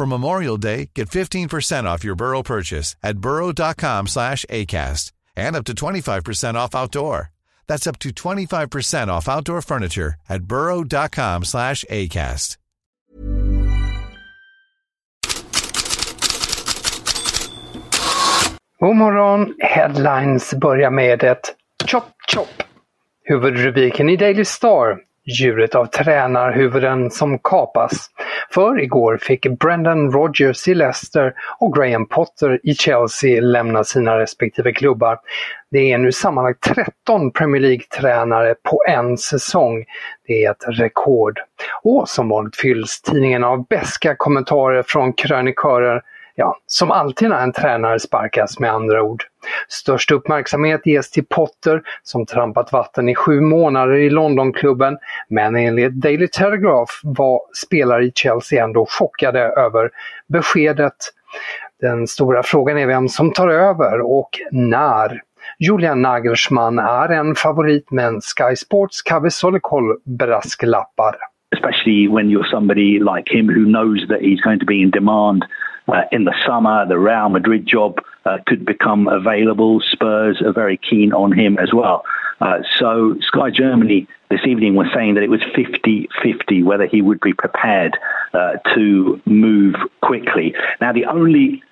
For Memorial Day, get 15% off your Burrow purchase at burrow.com slash ACAST and up to 25% off outdoor. That's up to 25% off outdoor furniture at burrow.com slash ACAST. God morgon! Headlines börjar med ett chop chop. Huvudrubriken i Daily Star. Djuret av tränarhuvuden som kapas. För igår fick Brendan Rodgers i Leicester och Graham Potter i Chelsea lämna sina respektive klubbar. Det är nu sammanlagt 13 Premier League-tränare på en säsong. Det är ett rekord. Och som vanligt fylls tidningen av beska kommentarer från krönikörer Ja, som alltid när en tränare sparkas med andra ord. Störst uppmärksamhet ges till Potter som trampat vatten i sju månader i Londonklubben men enligt Daily Telegraph var spelare i Chelsea ändå chockade över beskedet. Den stora frågan är vem som tar över och när. Julian Nagelsmann är en favorit men Sky Sports Kavi Solikoll brasklappar. Especially when you're somebody like him who knows that he's going to be in demand uh, in the summer. The Real Madrid job uh, could become available. Spurs are very keen on him as well. Uh, so Sky Germany this evening was saying that it was 50-50 whether he would be prepared uh, to move quickly. Now the only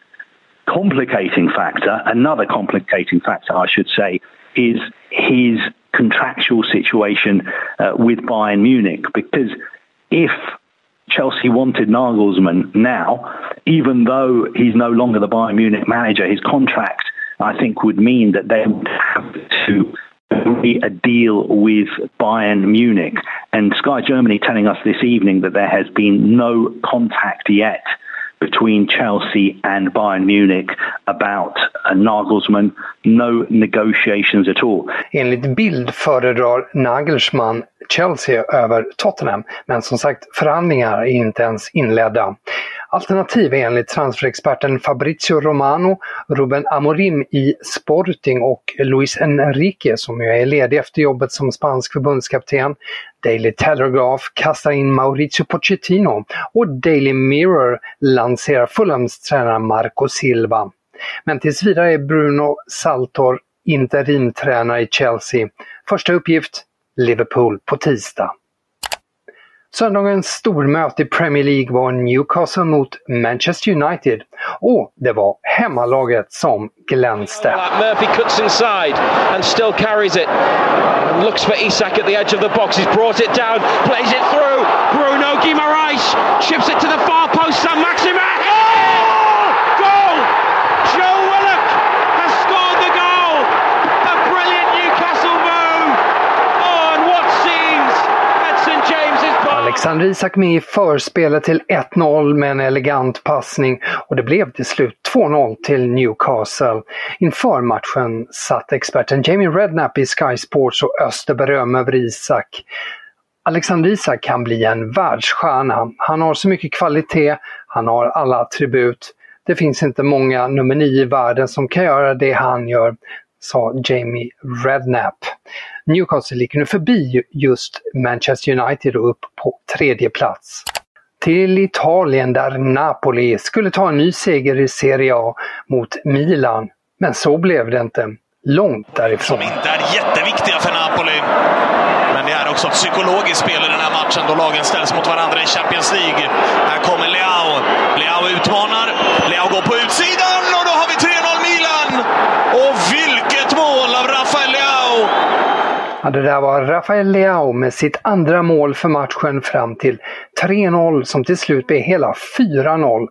complicating factor, another complicating factor I should say, is his contractual situation uh, with Bayern Munich because if Chelsea wanted Nagelsmann now, even though he's no longer the Bayern Munich manager, his contract, I think, would mean that they would have to agree a deal with Bayern Munich. And Sky Germany telling us this evening that there has been no contact yet between Chelsea and Bayern Munich about Nagelsmann. No negotiations at all. Enligt bild föredrar Nagelsmann Chelsea över Tottenham, men som sagt förhandlingar är inte ens inledda. Alternativ är enligt transferexperten Fabrizio Romano, Ruben Amorim i Sporting och Luis Enrique som ju är ledig efter jobbet som spansk förbundskapten. Daily Telegraph kastar in Mauricio Pochettino och Daily Mirror lanserar Fulhams tränare Marco Silva. Men tills vidare är Bruno Saltor interimtränare i Chelsea. Första uppgift Liverpool på tisdag. Söndagens stormöte i Premier League var Newcastle mot Manchester United och det var hemmalaget som glänste. Murphy cuts inside and still carries it. Looks for Isak at the edge of the box. He's brought it down, plays it through. Bruno Guimaraes chips it to the far post. San Maximin. Alexander Isak med i förspelet till 1-0 med en elegant passning och det blev till slut 2-0 till Newcastle. Inför matchen satt experten Jamie Redknapp i Sky Sports och öste beröm över Isak. Alexander Isak kan bli en världsstjärna. Han har så mycket kvalitet, han har alla attribut. Det finns inte många nummer nio i världen som kan göra det han gör, sa Jamie Redknapp. Newcastle ligger nu förbi just Manchester United och upp på tredje plats. Till Italien där Napoli skulle ta en ny seger i Serie A mot Milan. Men så blev det inte. Långt därifrån. Som inte är jätteviktiga för Napoli. Men det är också ett psykologiskt spel i den här matchen då lagen ställs mot varandra i Champions League. Här kommer Leao. Leao utmanar. Leao går på utsidan och då har vi 3-0 Milan! Och vilket mål av Rafael Leao! Ja, det där var Rafael Leao med sitt andra mål för matchen fram till 3-0 som till slut blev hela 4-0.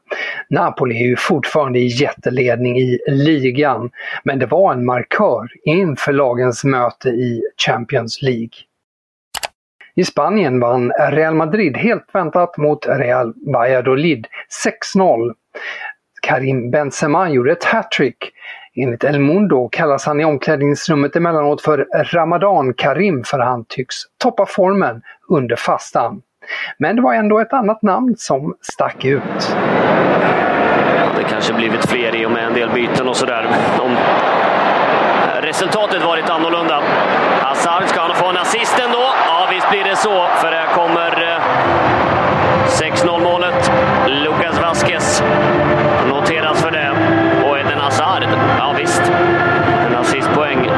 Napoli är ju fortfarande i jätteledning i ligan, men det var en markör inför lagens möte i Champions League. I Spanien vann Real Madrid helt väntat mot Real Valladolid 6-0. Karim Benzema gjorde ett hattrick Enligt El Mundo kallas han i omklädningsrummet emellanåt för Ramadan Karim för han tycks toppa formen under fastan. Men det var ändå ett annat namn som stack ut. Det kanske blivit fler i och med en del byten och sådär. Om resultatet varit annorlunda. Hazard, ska han få en assist ändå? Ja, visst blir det så, för här kommer 6-0 eh, målet. Lucas Vasquez noteras för det. Och Eden Hazard, ja visst, en assistpoäng.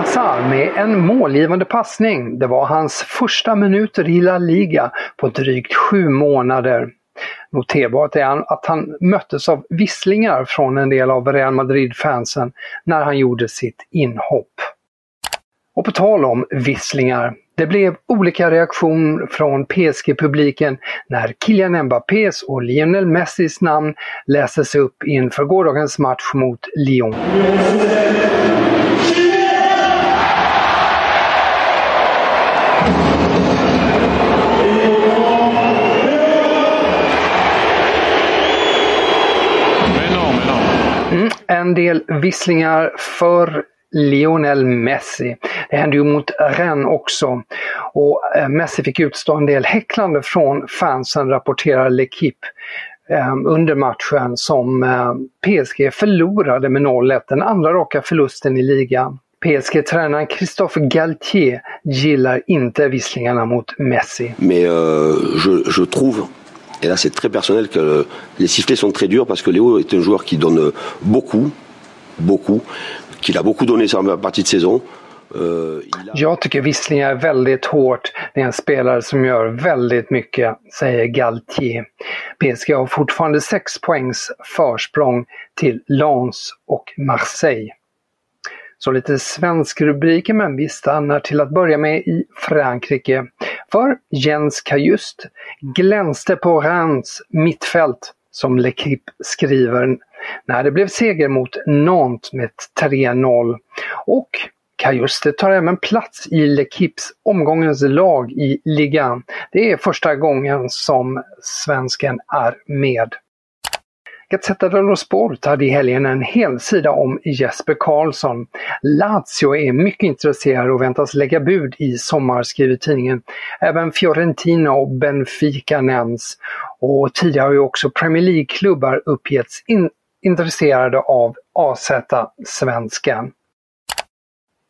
Hazard med en målgivande passning. Det var hans första minuter i La Liga på drygt sju månader. Noterbart är att han möttes av visslingar från en del av Real Madrid-fansen när han gjorde sitt inhopp. Och på tal om visslingar. Det blev olika reaktion från PSG-publiken när Kylian Mbappés och Lionel Messis namn läses upp inför gårdagens match mot Lyon. En del visslingar för Lionel Messi. Det hände ju mot Rennes också. Och eh, Messi fick utstå en del häcklande från fansen, rapporterar L'Equipe eh, under matchen som eh, PSG förlorade med 0-1, den andra raka förlusten i ligan. PSG-tränaren Christophe Galtier gillar inte visslingarna mot Messi. Men uh, je, je trouve Et là, c'est très personnel que les sifflets sont très durs parce que Léo est un joueur qui donne beaucoup, beaucoup, qu'il a beaucoup donné sur la partie de saison. Uh, Jag tycker visslingar är väldigt hårt. Det är en spelare som gör väldigt mycket, säger Galtier. PSG har fortfarande 6 poängs försprång till Lens och Marseille. Så lite svensk rubriker men vi stannar till att börja med i Frankrike. För Jens Kajust glänste på Reims mittfält, som L'Equipe skriver, när det blev seger mot Nantes med 3-0. Och Kajuste tar även plats i L'Equipes omgångens lag i ligan. Det är första gången som svensken är med. Gazzetta dello Sport hade i helgen en hel sida om Jesper Karlsson. Lazio är mycket intresserad och väntas lägga bud i sommar, skriver tidningen. Även Fiorentina och Benfica nämns. Och tidigare har ju också Premier League-klubbar uppgetts in intresserade av AZ-svenskan.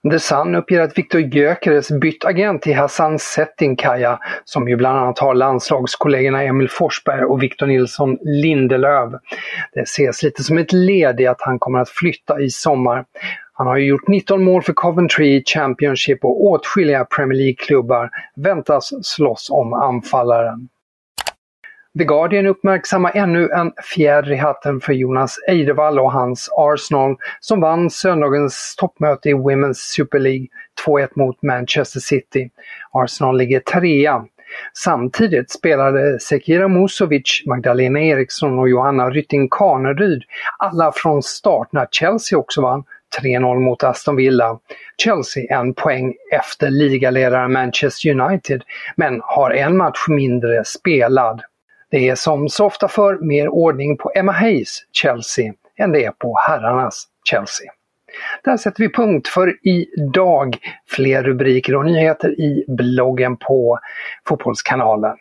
The Sun uppger att Viktor Gyökeres bytt agent till Hassan Settinkaya som ju bland annat har landslagskollegorna Emil Forsberg och Victor Nilsson Lindelöf. Det ses lite som ett led i att han kommer att flytta i sommar. Han har ju gjort 19 mål för Coventry Championship och åtskilliga Premier League-klubbar väntas slåss om anfallaren. The Guardian uppmärksammar ännu en fjäder i hatten för Jonas Eidevall och hans Arsenal som vann söndagens toppmöte i Women's Super League 2-1 mot Manchester City. Arsenal ligger trea. Samtidigt spelade Sekira Musovic, Magdalena Eriksson och Johanna Rytting Kaneryd alla från start när Chelsea också vann 3-0 mot Aston Villa. Chelsea en poäng efter ligaledaren Manchester United men har en match mindre spelad. Det är som så ofta för mer ordning på Emma Hayes Chelsea än det är på herrarnas Chelsea. Där sätter vi punkt för idag. Fler rubriker och nyheter i bloggen på Fotbollskanalen.